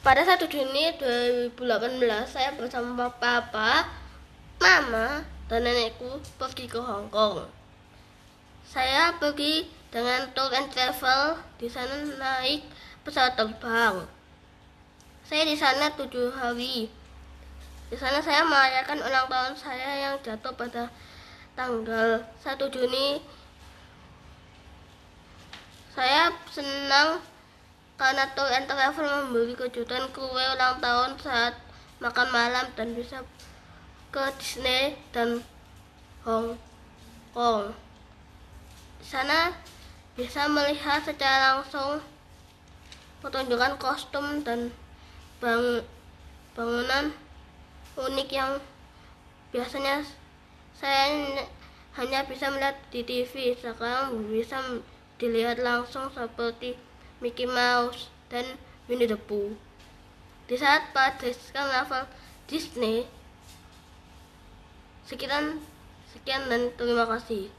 Pada 1 Juni 2018 saya bersama papa, mama, dan nenekku pergi ke Hong Kong. Saya pergi dengan tour and travel, di sana naik pesawat terbang. Saya di sana tujuh hari. Di sana saya merayakan ulang tahun saya yang jatuh pada tanggal 1 Juni. Saya senang karena tour and travel memberi kejutan kue ulang tahun saat makan malam dan bisa ke Disney dan Hong Kong. Di sana bisa melihat secara langsung pertunjukan kostum dan bang bangunan unik yang biasanya saya hanya bisa melihat di TV sekarang bisa dilihat langsung seperti Mickey Mouse, dan Winnie the Pooh. Di saat pada level Disney, sekian sekian dan terima kasih.